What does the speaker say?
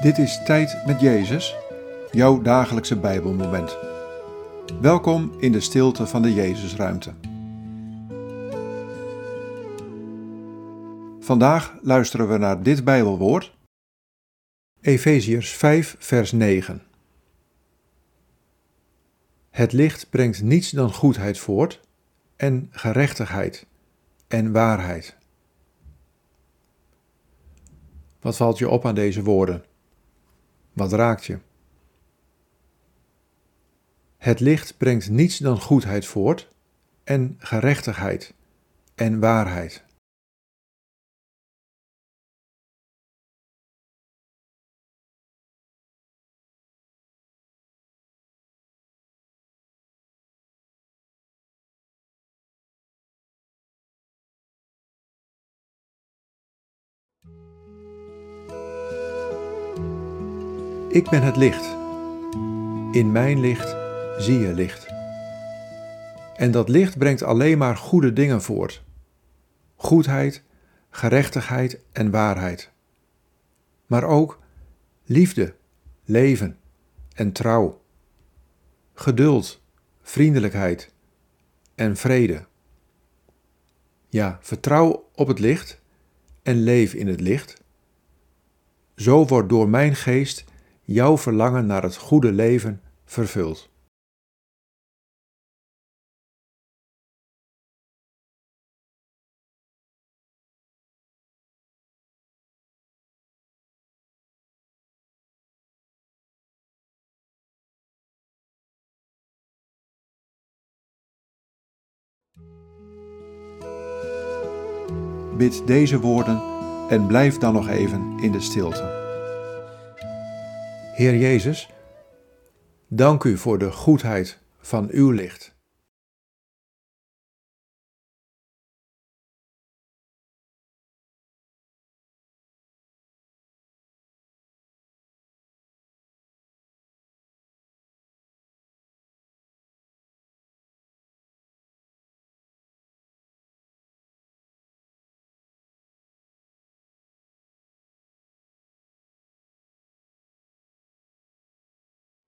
Dit is Tijd met Jezus, jouw dagelijkse Bijbelmoment. Welkom in de stilte van de Jezusruimte. Vandaag luisteren we naar dit Bijbelwoord. Efeziërs 5, vers 9. Het licht brengt niets dan goedheid voort en gerechtigheid en waarheid. Wat valt je op aan deze woorden? Wat raakt je? Het licht brengt niets dan goedheid voort en gerechtigheid en waarheid. Ik ben het licht. In mijn licht zie je licht. En dat licht brengt alleen maar goede dingen voort: goedheid, gerechtigheid en waarheid. Maar ook liefde, leven en trouw, geduld, vriendelijkheid en vrede. Ja, vertrouw op het licht en leef in het licht. Zo wordt door mijn geest jouw verlangen naar het goede leven vervult. Bid deze woorden en blijf dan nog even in de stilte. Heer Jezus, dank u voor de goedheid van uw licht.